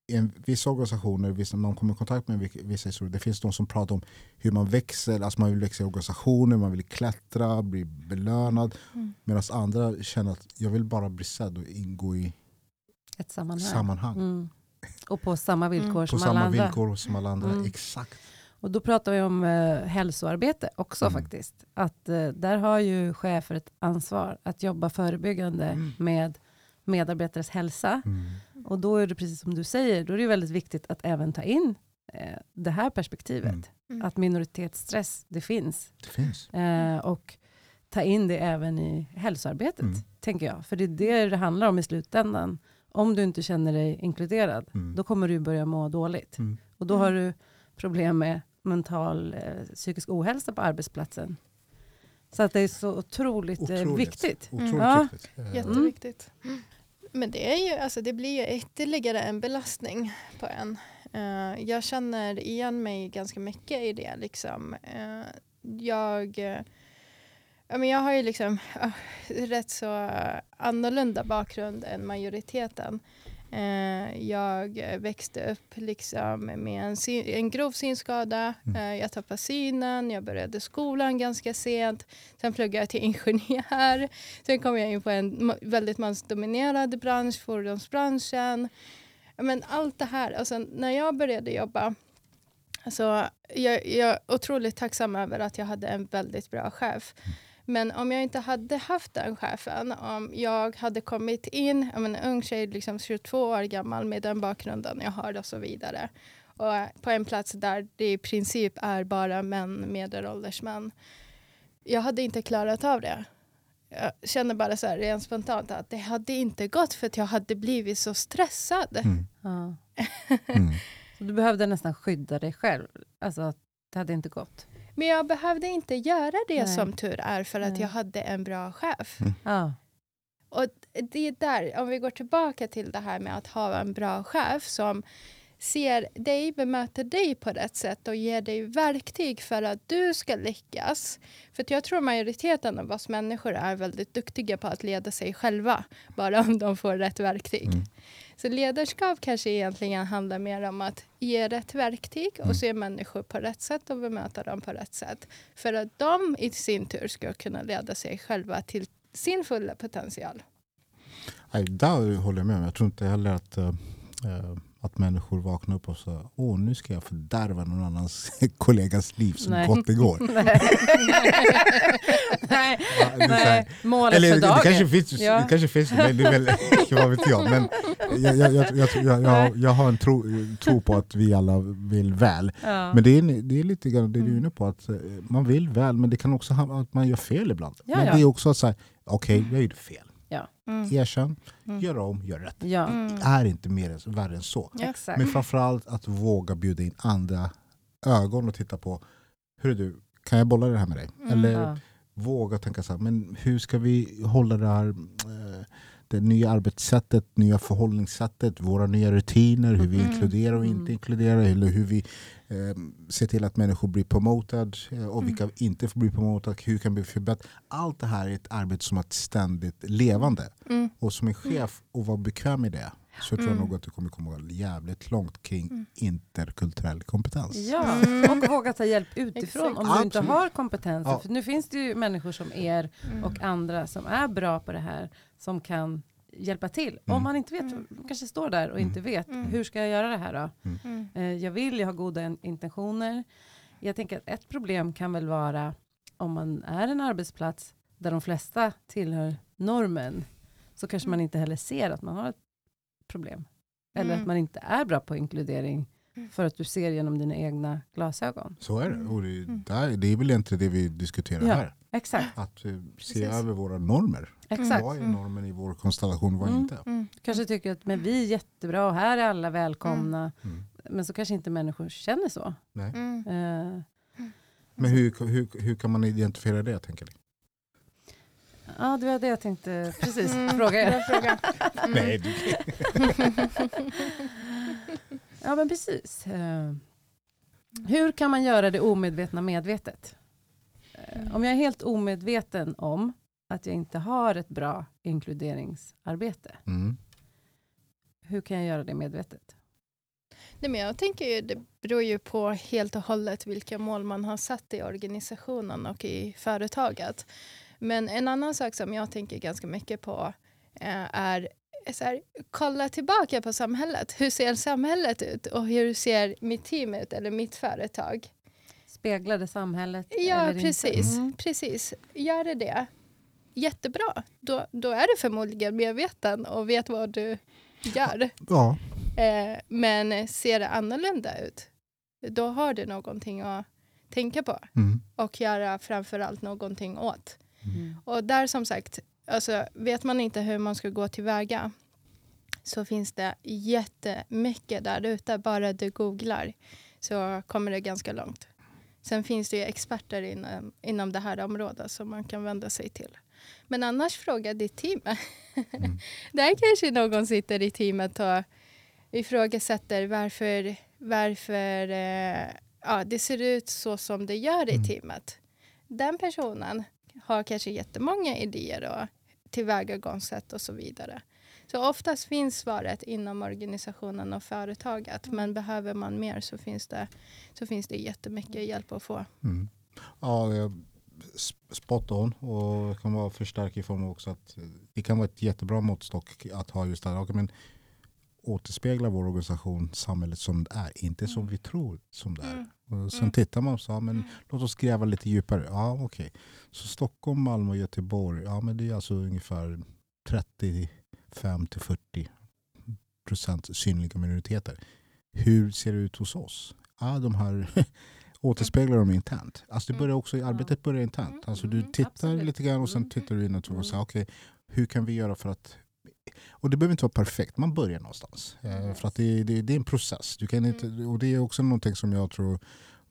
en, vissa organisationer, vissa, man kommer i kontakt med vissa historier, det finns de som pratar om hur man växer, alltså man vill växa i organisationer, man vill klättra, bli belönad. Mm. Medan andra känner att jag vill bara bli sedd och ingå i Ett sammanhang. sammanhang. Mm. Och på samma villkor Mm. På som alla samma andra. villkor som alla andra. Mm. Exakt. Och då pratar vi om eh, hälsoarbete också Mm. faktiskt. Att eh, där har ju chefer ett ansvar att jobba förebyggande Mm. med medarbetares hälsa. Mm. Och då är det precis som du säger, då är det väldigt viktigt att även ta in eh, det här perspektivet. Mm. Mm. Att minoritetsstress, det finns. Det finns. Eh, och ta in det även i hälsoarbetet, Mm. tänker jag. För det är det det handlar om i slutändan. Om du inte känner dig inkluderad, Mm. då kommer du börja må dåligt. Mm. Och då har du problem med mental eh, psykisk ohälsa på arbetsplatsen. Så att det är så otroligt, eh, Otroligt. viktigt. Otroligt Ja. viktigt. Eh, Jätteviktigt. Men det, är ju, alltså det blir ju ytterligare en belastning på en. Eh, jag känner igen mig ganska mycket i det. Liksom. Eh, jag, eh, ja, men jag har ju liksom eh, rätt så annorlunda bakgrund än majoriteten. Eh, jag växte upp liksom med en, syn, en grov synskada. Mm. Eh, jag tappade synen, jag började skolan ganska sent. Sen pluggade jag till ingenjör. Sen kom jag in på en väldigt mansdominerad bransch, fordonsbranschen. Men allt det här, alltså, när jag började jobba Alltså, jag, jag är otroligt tacksam över att jag hade en väldigt bra chef. Men om jag inte hade haft den chefen, om jag hade kommit in, menar, en ung tjej, liksom 22 år gammal med den bakgrunden jag har och så vidare. Och på en plats där det i princip är bara män, medelålders män. Jag hade inte klarat av det. Jag känner bara så här rent spontant att det hade inte gått för att jag hade blivit så stressad. Mm. Ja. Mm. Så du behövde nästan skydda dig själv. Alltså, det hade inte gått. Men jag behövde inte göra det Nej. som tur är för att Nej. jag hade en bra chef. Ja. Och det är där, om vi går tillbaka till det här med att ha en bra chef som ser dig, bemöter dig på rätt sätt och ger dig verktyg för att du ska lyckas. För att jag tror majoriteten av oss människor är väldigt duktiga på att leda sig själva, bara om de får rätt verktyg. Mm. Så ledarskap kanske egentligen handlar mer om att ge rätt verktyg Mm. och se människor på rätt sätt och bemöta dem på rätt sätt. För att de i sin tur ska kunna leda sig själva till sin fulla potential. Nej, där håller jag med. Jag tror inte heller att, eh, att människor vaknar upp och säger åh nu ska jag fördärva någon annans kollegas liv som Nej. gott igår. Nej. Nej. Ja, det. Målet Eller för det, det, dagen. kanske finns, Ja. det kanske finns, men det är väl, vad vet jag. Men jag, jag, jag, jag, jag, jag, jag har en tro, tro på att vi alla vill väl. Ja. Men det är, det är lite grann det du är Mm. inne på, att eh, man vill väl men det kan också handla om att man gör fel ibland. Men det är också att säga, okej jag gjorde fel. Mm. Erkänn, Mm. gör om, gör rätt. ja. Mm. Det är inte mer än, värre än så. Ja. Men framförallt att våga bjuda in andra ögon och titta på, hur du, kan jag bolla det här med dig? Mm. Eller Ja. våga tänka så här, men hur ska vi hålla det här eh, det nya arbetssättet, nya förhållningssättet, våra nya rutiner, hur vi Mm. inkluderar och inte Mm. inkluderar, eller hur vi eh, ser till att människor blir promoted eh, och Mm. vilka inte får bli promoted, hur kan vi förbättra? Allt det här är ett arbete som är ständigt levande. Mm. Och som en chef, och vara bekväm i det, så tror jag Mm. nog att du kommer komma jävligt långt kring Mm. interkulturell kompetens. Ja, Mm. och våga ta hjälp utifrån om du inte Absolut. har kompetensen. Ja. För nu finns det ju människor som er Mm. och andra som är bra på det här som kan hjälpa till. Mm. Om man inte vet, Mm. man kanske står där och Mm. inte vet, Mm. hur ska jag göra det här då? Mm. Eh, Jag vill, jag har goda in- intentioner. Jag tänker att ett problem kan väl vara om man är en arbetsplats där de flesta tillhör normen så kanske man inte heller ser att man har ett problem. Eller Mm. att man inte är bra på inkludering Mm. för att du ser genom dina egna glasögon. Så är det. Mm. Och det, Mm. där, det är väl inte det vi diskuterar Ja. här. Exakt. Att eh, se Precis. över våra normer. Exakt. Vad är Mm. normen i vår konstellation, vad Mm. inte? Mm. Kanske tycker att men vi är jättebra och här är alla välkomna. Mm. Men så kanske inte människor känner så. Nej. Mm. Eh, Men hur, hur, hur kan man identifiera det, tänker ni? ja, det var det jag tänkte precis Mm. fråga er. Fråga. Mm. Nej, du, Ja, men precis. Eh, hur kan man göra det omedvetna medvetet? Eh, om jag är helt omedveten om att jag inte har ett bra inkluderingsarbete, mm. hur kan jag göra det medvetet? Nej, men jag tänker ju, det beror ju på helt och hållet vilka mål man har satt i organisationen och i företaget. Men en annan sak som jag tänker ganska mycket på eh, är så här, kolla tillbaka på samhället. Hur ser samhället ut och hur ser mitt team ut eller mitt företag? Speglar det samhället? Ja, eller precis. Inte? Mm. precis. Gör det det, jättebra. Då, då är du förmodligen medveten och vet vad du gör. Ja, Eh, men ser det annorlunda ut, då har du någonting att tänka på mm. och göra framförallt någonting åt. Mm. Och där som sagt, alltså, vet man inte hur man ska gå tillväga så finns det jättemycket där ute. Bara du googlar så kommer det ganska långt. Sen finns det ju experter inom, inom det här området som man kan vända sig till. Men annars fråga ditt team. Mm. Där kanske någon sitter i teamet och ifrågasätter varför, varför eh, ja, det ser ut så som det gör i Mm. teamet. Den personen har kanske jättemånga idéer och tillvägagångssätt och så vidare. Så oftast finns svaret inom organisationen och företaget. Men behöver man mer så finns det, så finns det jättemycket hjälp att få. Mm. Ja, sp- spot on och kan vara förstärkt i form också att eh, det kan vara ett jättebra måttstock att ha just det här. Okej, Men återspeglar vår organisation samhället som det är, inte som vi tror som det är. Och sen Mm. tittar man och sa, men låt oss gräva lite djupare. Ja, okej. Så Stockholm, Malmö och Göteborg, ja men det är alltså ungefär 35 till 40 procent synliga minoriteter. Hur ser det ut hos oss? Ja, de här återspeglar de internt. Alltså det börjar också, arbetet börjar internt. Alltså du Mm, tittar absolut. lite grann och sen Mm. tittar du inåt och Mm. säger okej, hur kan vi göra för att och det behöver inte vara perfekt, man börjar någonstans. Eh, För att det, det, det är en process. Du kan inte, och det är också någonting som jag tror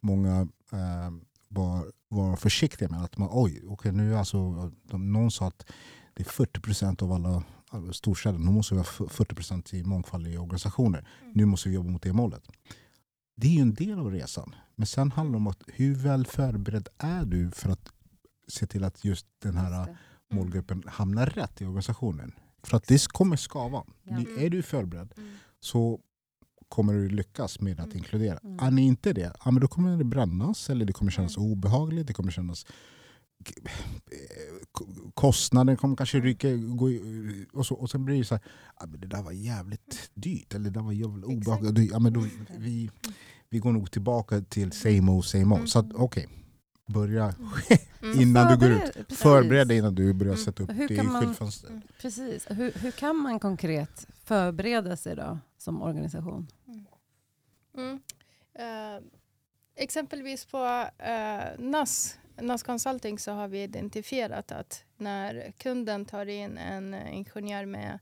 många eh, var, var försiktiga med. Att man, oj, okej, nu alltså, de, någon sa att det är 40 procent av alla alla storstäder, nu måste vi ha 40 procent i mångfald i organisationer. Nu måste vi jobba mot det målet. Det är ju en del av resan. Men sen handlar det om att hur väl förberedd är du för att se till att just den här Just det. målgruppen hamnar rätt i organisationen. För att det kommer skava. Ja. Är du förberedd Mm. så kommer du lyckas med att Mm. inkludera. Mm. Är ni inte det, ja, men då kommer det brännas eller det kommer kännas obehagligt. Det kommer kännas kostnaden kommer kanske i- och, så, och sen blir det så här, men det där var jävligt dyrt eller det där var jävligt obehagligt. Ja, men då, vi, vi går nog tillbaka till same old same old. Så att, okej, börja Mm. innan du går ut. Förbered- precis. Förbered dig innan du börjar Mm. sätta upp Hur det kan i man- skyltfönster. Precis. Hur, hur kan man konkret förbereda sig då som organisation? Mm. Eh, exempelvis på uh, NAS, NAS Consulting så har vi identifierat att när kunden tar in en ingenjör med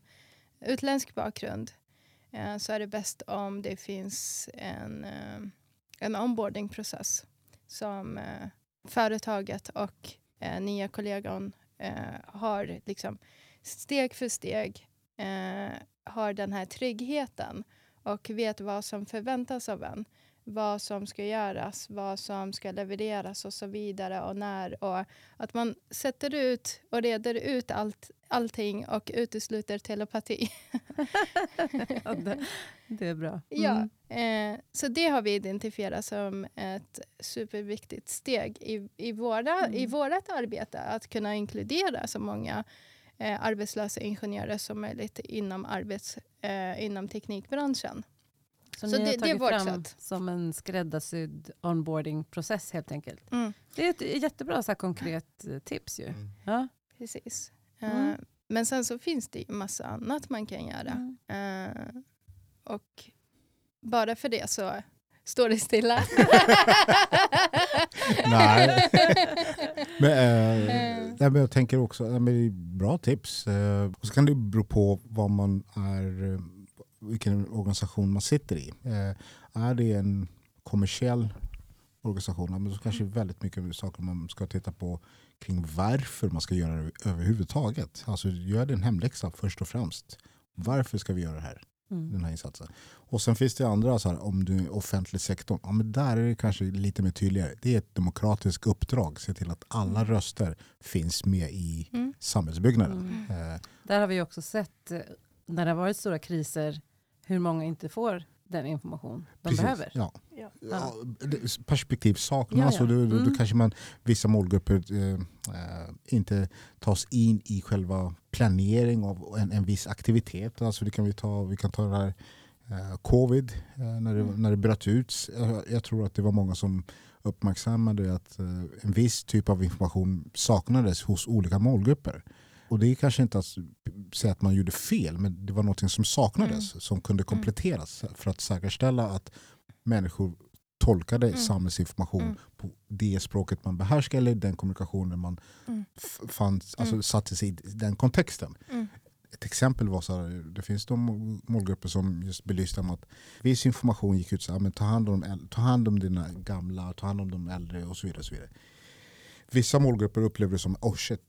utländsk bakgrund eh, så är det bäst om det finns en, eh, en onboardingprocess som eh, företaget och nya kollegan har liksom steg för steg har den här tryggheten och vet vad som förväntas av en. Vad som ska göras, vad som ska levereras och så vidare och när. Och att man sätter ut och reder ut allt, allting och utesluter telepati. Ja, det, det är bra. Ja, Mm. eh, så det har vi identifierat som ett superviktigt steg i, i, våra, i Mm. vårt arbete. Att kunna inkludera så många eh, arbetslösa ingenjörer som möjligt inom, arbets, eh, inom teknikbranschen. Så, Så ni har det- det är tagit vårt fram som en skräddarsydd onboardingprocess helt enkelt. Mm. Det är ett jättebra så här, konkret eh, tips ju. Mm. Ja. Precis. Mm. Eh, men sen så finns det ju massa annat man kan göra. Mm. Eh, och bara för det så står det stilla. Nej. Men, eh, Eh. nej, men jag tänker också, nej, men det är bra tips. Eh, och så kan det bero på vad man är, eh, vilken organisation man sitter i. Eh, är det en kommersiell organisation, men så kanske det är väldigt mycket saker man ska titta på kring varför man ska göra det överhuvudtaget. Alltså gör din hemläxa först och främst. Varför ska vi göra det här? Mm. den här insatsen. Och sen finns det andra, så här, om du är offentlig sektor, ja, men där är det kanske lite mer tydligare. Det är ett demokratiskt uppdrag, se till att alla Mm. röster finns med i Mm. samhällsbyggnaden. Mm. Eh, Där har vi också sett eh, när det har varit stora kriser hur många inte får den information de precis. behöver. Ja. Ja. Perspektiv saknas Ja, ja. och då, då, då Mm. kanske man, vissa målgrupper eh, eh, inte tas in i själva planering av en, en viss aktivitet. Alltså det kan vi, ta, vi kan ta det här eh, covid, eh, när, det, Mm. när det bröt ut. Jag, jag tror att det var många som uppmärksammade att eh, en viss typ av information saknades hos olika målgrupper. Och det är kanske inte att säga att man gjorde fel, men det var något som saknades som kunde kompletteras för att säkerställa att människor tolkade Mm. samhällsinformation Mm. på det språket man behärskar eller den kommunikationen man Mm. fanns, alltså Mm. satte sig i den kontexten. Mm. Ett exempel var så här, det finns de målgrupper som just belyste att viss information gick ut så här, men ta hand om, ta hand om dina gamla, ta hand om de äldre och så vidare. Och så vidare. Vissa målgrupper upplever det som, oh shit,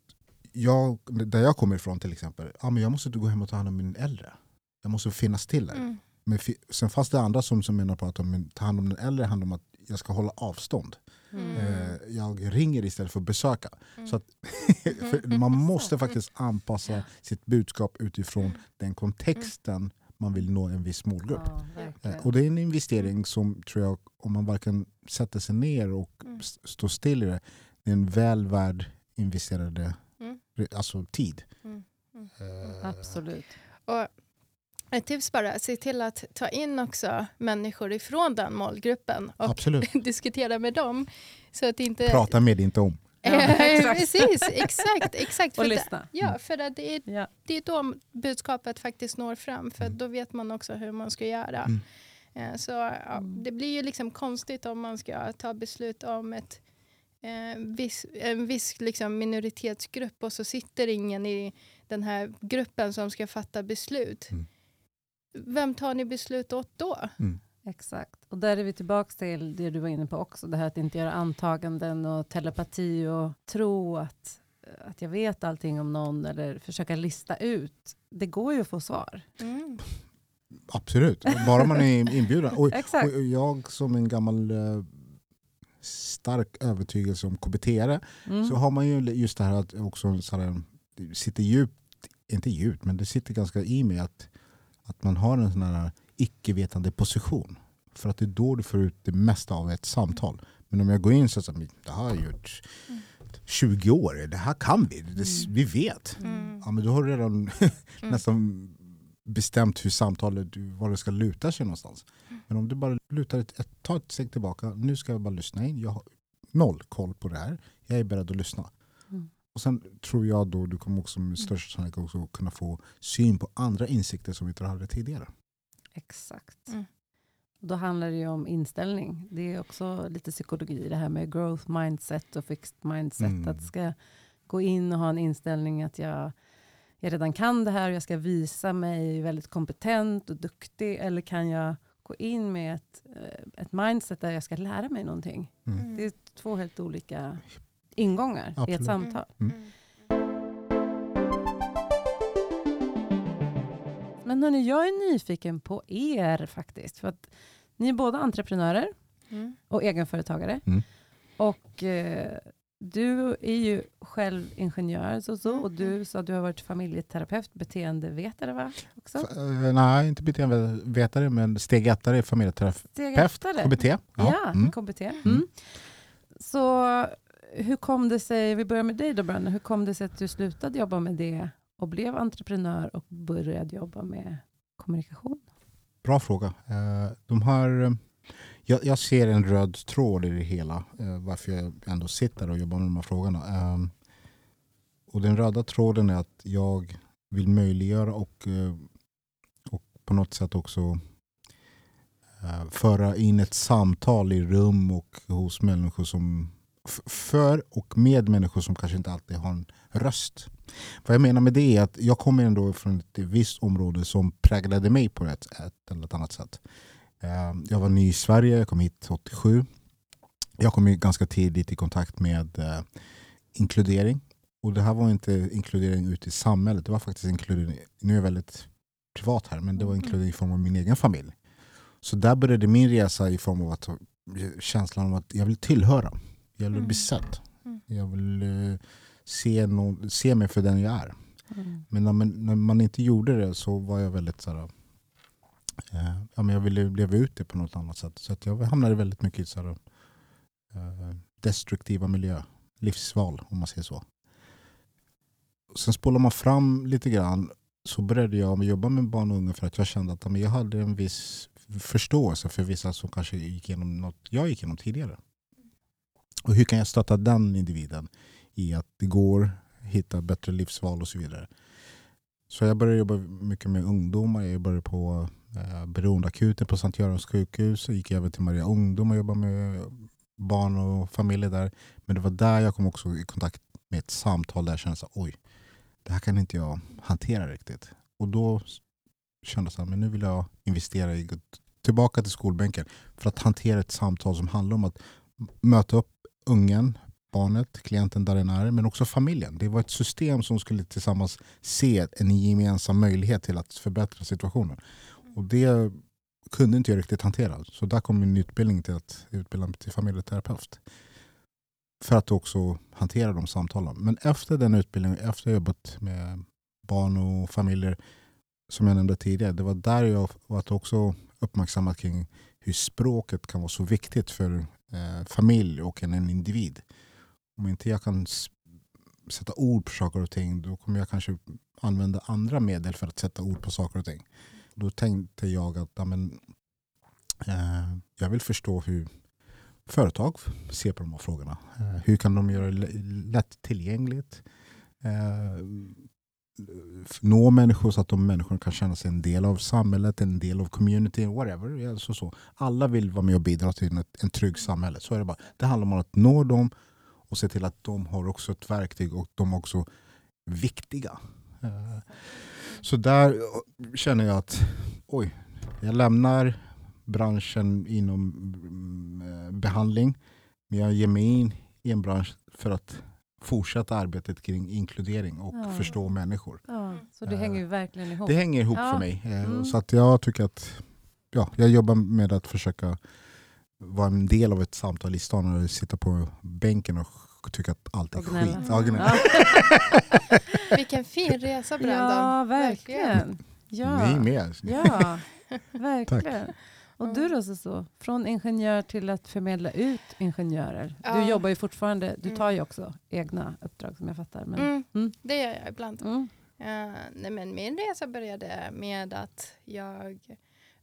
jag, där jag kommer ifrån till exempel, ja, men jag måste gå hem och ta hand om min äldre. Jag måste finnas till där. Mm. Men fi- sen fanns det andra som, som menar på att om ta hand om den äldre handlar om att jag ska hålla avstånd. Mm. Eh, jag ringer istället för att besöka. Mm. Så att, för man måste faktiskt anpassa sitt budskap utifrån den kontexten man vill nå en viss målgrupp. Ja. Eh, Och det är en investering som tror jag, om man varken sätter sig ner och Mm. står still i det, det är en väl värd investerade Mm. Alltså tid. Mm. Mm. Eh, Absolut. Och ett tips bara, se till att ta in också människor ifrån den målgruppen och Absolut. diskutera med dem. Så att inte... Prata med inte om. Ja, exakt. Precis, exakt. exakt. Och För det, lyssna. ja, för att det är, Ja. det är då budskapet faktiskt når fram. För Mm. då vet man också hur man ska göra. Mm. Eh, Så ja, Mm. det blir ju liksom konstigt om man ska ta beslut om ett eh, viss, en viss liksom minoritetsgrupp och så sitter ingen i den här gruppen som ska fatta beslut. Mm. Vem tar ni beslut åt då? Exakt. Och där är vi tillbaka till det du var inne på också, det här att inte göra antaganden och telepati och tro att, att jag vet allting om någon eller försöka lista ut. Det går ju att få svar. Mm. Absolut, bara man är inbjuden. Och, Exakt. och jag som en gammal eh, stark övertygelse om KBT Mm. så har man ju just det här att också så här, det sitter djupt, inte djupt, men det sitter ganska i mig att, att man har en sån här icke-vetande position. För att det är då du får ut det mesta av ett samtal. Men om jag går in så att det här har jag gjort 20 år, det här kan vi, det, vi vet. Mm. Ja, men då har du redan nästan bestämt hur samtalet, vad det ska luta sig någonstans. Men om du bara lutar ett, ett, ta ett steg tillbaka, nu ska jag bara lyssna in, jag har noll koll på det här, jag är beredd att lyssna. Mm. Och sen tror jag då du kommer också med största sannolikhet också kunna få syn på andra insikter som vi inte hade tidigare. Exakt. Mm. Då handlar det ju om inställning. Det är också lite psykologi, det här med growth mindset och fixed mindset. Mm. Att ska gå in och ha en inställning att jag, jag redan kan det här och jag ska visa mig väldigt kompetent och duktig. Eller kan jag gå in med ett, eh, ett mindset där jag ska lära mig någonting. Mm. Det är två helt olika ingångar i Absolut. ett samtal. Mm. Men hörni, jag är nyfiken på er faktiskt. För att ni är båda entreprenörer Mm. och egenföretagare. Mm. Och eh, du är ju själv ingenjör så, så, och du sa att du har varit familjeterapeut, beteendevetare va? Också? F- eh, nej, inte beteendevetare, men steg ettare är familjeterapeut? KBT. Ja, Mm. KBT. Mm. Så hur kom det sig, vi börjar med dig då Branne, hur kom det sig att du slutade jobba med det och blev entreprenör och började jobba med kommunikation? Bra fråga. Eh, De här, eh, jag, jag ser en röd tråd i det hela, eh, varför jag ändå sitter och jobbar med de här frågorna. Eh, Och den röda tråden är att jag vill möjliggöra och, eh, och på något sätt också eh, föra in ett samtal i rum och hos människor som för och med människor som kanske inte alltid har en röst. Vad jag menar med det är att jag kommer ändå från ett visst område som präglade mig på ett, ett eller ett annat sätt. Eh, Jag var ny i Sverige, jag kom hit 87. Jag kom ganska tidigt i kontakt med eh, inkludering. Och det här var inte inkludering ute i samhället, det var faktiskt inkludering, nu är jag väldigt privat här, men det var inkludering i form av min egen familj. Så där började min resa i form av att känslan av att jag vill tillhöra. Jag vill Mm. bli sedd. Mm. Jag vill eh, se, någon, se mig för den jag är. Mm. Men när man, när man inte gjorde det så var jag väldigt så här, eh, Eh, ja, men jag ville leva ut det på något annat sätt. Så att jag hamnade väldigt mycket i så här, eh, destruktiva miljö, livsval om man säger så. Sen spolar man fram lite grann så började jag jobba med barn och unga för att jag kände att jag hade en viss förståelse för vissa som kanske gick igenom något jag gick igenom tidigare. Och hur kan jag stötta den individen i att det går hitta bättre livsval och så vidare. Så jag började jobba mycket med ungdomar. Jag jobbade på Eh, beroendeakuten på Sankt Görans sjukhus. Jag gick över till Maria Ungdom och jobbade med barn och familjer där. Men det var där jag kom också i kontakt med ett samtal där jag kände att oj, det här kan inte jag hantera riktigt. Och då kände jag att nu vill jag investera i tillbaka till skolbänken för att hantera ett samtal som handlar om att möta upp ungen, barnet, klienten där den är, men också familjen. Det var ett system som skulle tillsammans se en gemensam möjlighet till att förbättra situationen. Och det kunde inte jag riktigt hantera. Så där kom min utbildning till att utbilda mig till familjeterapeut. För att också hantera de samtalen. Men efter den utbildningen, efter att jag jobbat med barn och familjer, som jag nämnde tidigare, det var där jag var också uppmärksammad kring hur språket kan vara så viktigt för eh, familj och en, en individ. Om inte jag kan sätta ord på saker och ting då kommer jag kanske använda andra medel för att sätta ord på saker och ting. Då tänkte jag att amen, eh, jag vill förstå hur företag ser på de här frågorna. Eh, hur kan de göra det lätt tillgängligt? Eh, nå människor så att de människorna kan känna sig en del av samhället, en del av communityn, whatever. Alltså så. Alla vill vara med och bidra till ett, en trygg samhälle. Så är det bara. Det handlar om att nå dem och se till att de har också ett verktyg och de är också viktiga. Eh, Eh, så där känner jag att oj, jag lämnar branschen inom mm, behandling men jag ger mig in i en bransch för att fortsätta arbetet kring inkludering och ja. förstå människor. Ja, så det hänger ju verkligen ihop. Det hänger ihop ja. för mig. Eh, mm. Så att jag tycker att ja, jag jobbar med att försöka vara en del av ett samtal i stan och sitta på bänken och tycka att allt är skit. Ja, Vilken fin resa Brandon. Ja, verkligen. Ja. Ni med. Ja, verkligen. Och du då så, från ingenjör till att förmedla ut ingenjörer. Ja. Du jobbar ju fortfarande, du mm. tar ju också egna uppdrag som jag fattar. Men, mm. Mm. Det gör jag ibland. Uh, nej, men min resa började med att jag,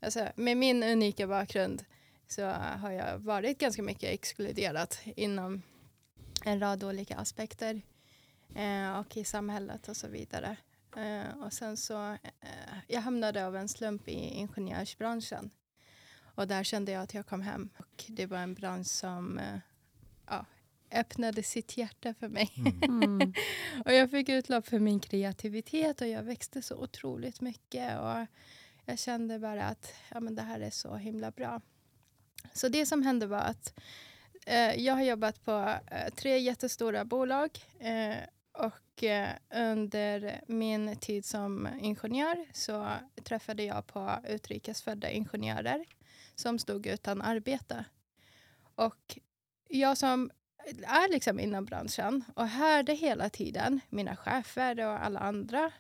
alltså, med min unika bakgrund så har jag varit ganska mycket exkluderat inom en rad olika aspekter uh, och i samhället och så vidare. Uh, och sen så, jag hamnade av en slump i ingenjörsbranschen. Och där kände jag att jag kom hem. Och det var en bransch som uh, ja, öppnade sitt hjärta för mig. Mm. och jag fick utlopp för min kreativitet och jag växte så otroligt mycket. Och jag kände bara att ja, men det här är så himla bra. Så det som hände var att eh, Eh, jag har jobbat på eh, tre jättestora bolag. Eh, och eh, under min tid som ingenjör så träffade jag på utrikesfödda ingenjörer som stod utan arbete. Och jag som är liksom inom branschen och hörde hela tiden mina chefer och alla andra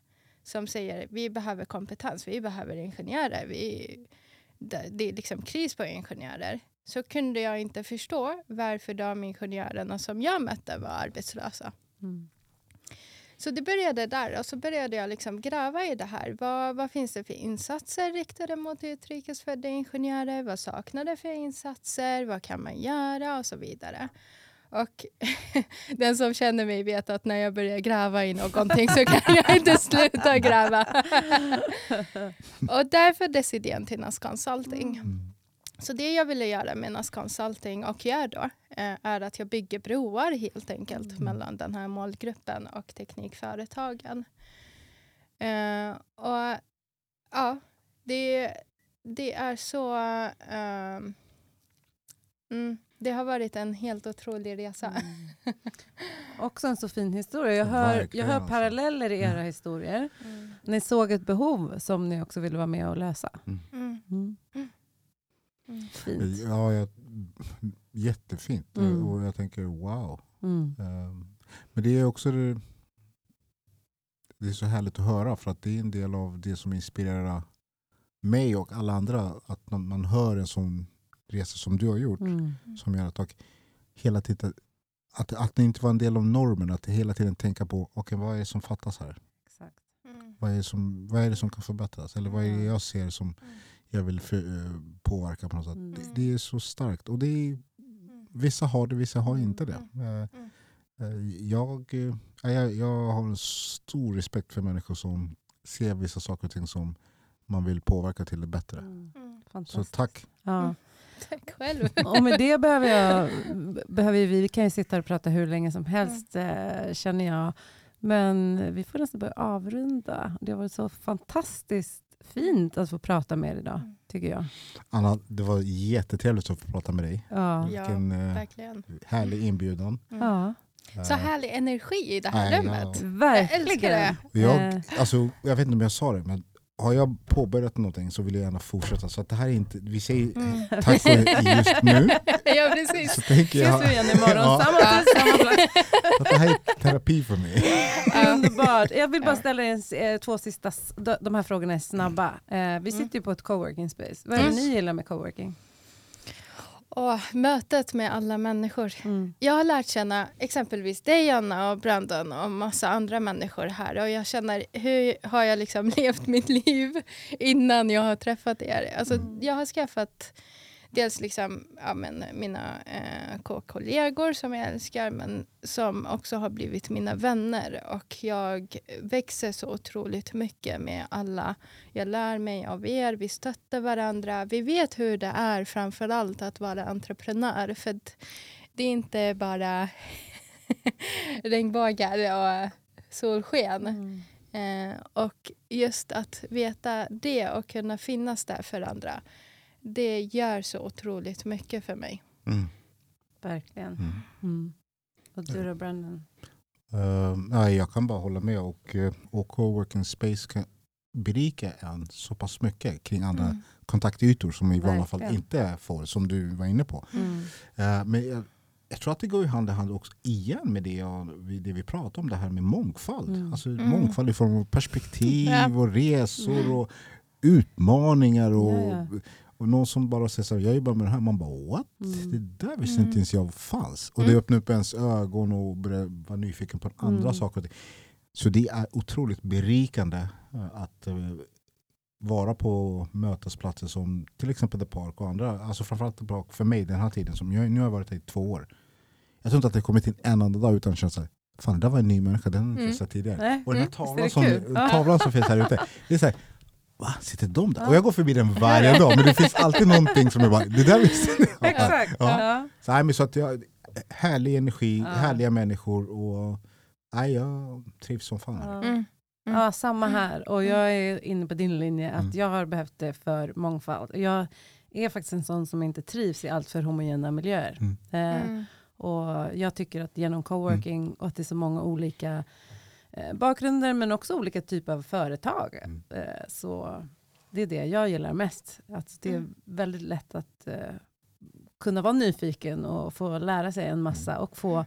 som säger vi behöver kompetens, vi behöver ingenjörer. Vi, det, det är liksom kris på ingenjörer. Så kunde jag inte förstå varför de ingenjörerna som jag mötte var arbetslösa. Mm. Så det började där och så började jag liksom gräva i det här. Vad, vad finns det för insatser riktade mot utrikesfödda ingenjörer? Vad saknar det för insatser? Vad kan man göra? Och så vidare. Och den som känner mig vet att när jag börjar gräva i någonting så kan jag inte sluta gräva. och därför föddes idén till NAS Consulting. Mm. Så det jag ville göra med NAS Consulting och gör då eh, är att jag bygger broar helt enkelt mm. mellan den här målgruppen och teknikföretagen. Eh, och ja, det, det är så... Uh, mm, det har varit en helt otrolig resa. Mm. Också en så fin historia. Jag hör, jag hör alltså. paralleller i era mm. historier. Mm. Ni såg ett behov som ni också ville vara med och lösa. Fint. Ja, jag, jättefint. Mm. Och jag tänker wow. Mm. Um, men det är också det, det är så härligt att höra för att det är en del av det som inspirerar mig och alla andra. Att man hör en sån resa som du har gjort. Mm. Som gör att hela tiden att, att det inte var en del av normen. Att hela tiden tänka på okay, vad är det som fattas här. Exakt. Mm. vad, är som, vad är det som kan förbättras? Eller vad är det Mm. jag ser som Mm. Jag vill för, eh, påverka på något sätt? Mm. Det, det är så starkt. Och det är, vissa har det, vissa har inte det. Eh, Mm. eh, Jag, eh, jag, jag har en stor respekt för människor som ser vissa saker och ting som man vill påverka till det bättre. Mm. Mm. Så Fantastiskt. tack. Ja. Mm. Tack själv. Och med det behöver, jag, behöver vi, vi kan ju sitta och prata hur länge som helst eh, känner jag. Men vi får nästan börja avrunda. Det har varit så fantastiskt fint att få prata med er idag, Mm. tycker jag. Anna, det var jättetrevligt att få prata med dig. Ja. Ja, Vilken eh, verkligen. härlig inbjudan. Mm. ja. Så Eh, härlig energi i det här Nej, rummet. ja. Verkligen. älskar det. Jag, Eh, alltså, jag vet inte om jag sa det, men har jag påbörjat någonting så vill jag gärna fortsätta. Så att det här är inte, vi säger Mm. tack för just nu. ja, precis. Så tänker jag ses vi igen imorgon, Ja. samma tid, samma plats. att det här är terapi för mig. Underbart. Jag vill bara ställa en, eh, två sista, de här frågorna är snabba. Eh, vi sitter ju på ett coworking space. Vad är det Mm. ni gillar med coworking? Och mötet med alla människor. Mm. Jag har lärt känna exempelvis dig, Anna och Brandon och massa andra människor här. Och jag känner, hur har jag liksom levt mitt liv innan jag har träffat er? Alltså, Jag har skaffat dels liksom, ja, men, mina eh, kollegor som jag älskar men som också har blivit mina vänner. Och jag växer så otroligt mycket med alla. Jag lär mig av er, vi stöttar varandra. Vi vet hur det är framför allt att vara entreprenör. För det är inte bara regnbågar och solsken. Mm. Eh, och just att veta det och kunna finnas där för andra. Det gör så otroligt mycket för mig. Mm. Verkligen. Mm. Mm. Och du då Brandon? Uh, nej, jag kan bara hålla med. Och, eh, och coworking space kan berika en så pass mycket kring andra Mm. kontaktytor som vi i vanliga fall inte får, som du var inne på. Mm. Eh, men jag, jag tror att det går hand i hand också igen med det, jag, det vi pratar om, det här med mångfald. Mm. Alltså Mm. mångfald i form av perspektiv Ja. och resor Mm. och utmaningar. Och, Ja, och någon som bara säger så här, jag jobbar med det här, man bara what? Mm. Det där visste Mm. inte ens jag fanns. Och Mm. det öppnar upp ens ögon och börjar vara nyfiken på andra Mm. saker. Så det är otroligt berikande eh, att eh, vara på mötesplatser som till exempel The Park och andra. Alltså framförallt The Park för mig den här tiden. Som jag, nu har jag varit här i två år. Jag tror inte att det kommit in en enda dag utan att känna så här, fan det där var en ny människa, den har jag Mm. inte sett tidigare. Nej. Och den här Mm. tavlan, som, tavlan som finns här ute, det är så här, va, sitter de där? Ja. Och jag går förbi den varje dag, men det finns alltid någonting som är bara, det där visste jag. Exakt. Ja. Ja. Så, nej, men så att jag, härlig energi, Ja. härliga människor och nej, jag trivs som fan. Ja. Mm. Ja, samma här. Och jag är inne på din linje att Mm. jag har behövt det för mångfald. Jag är faktiskt en sån som inte trivs i allt för homogena miljöer. Mm. Eh, Mm. och jag tycker att genom coworking och att det är så många olika bakgrunder men också olika typer av företag. Mm. Eh, så det är det jag gillar mest. Att det är Mm. väldigt lätt att eh, kunna vara nyfiken och få lära sig en massa och få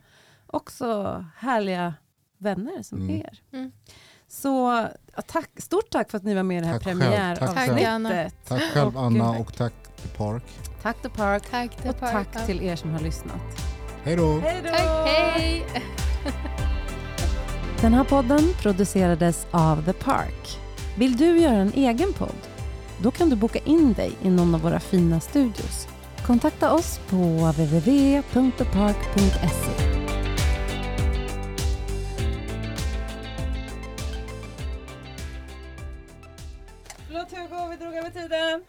också härliga vänner som Mm. er. Mm. Så tack, stort tack för att ni var med i det här premiäravsnittet. Tack, Anna. Tack själv Och, Anna eh, och tack till Park. Tack The Park. Tack, till Och Park. tack till er som har lyssnat. Hej då! Hej då! Hej! Den här podden producerades av The Park. Vill du göra en egen podd? Då kan du boka in dig i någon av våra fina studios. Kontakta oss på www.thepark.se. Förlåt Hugo, vi drog över tiden.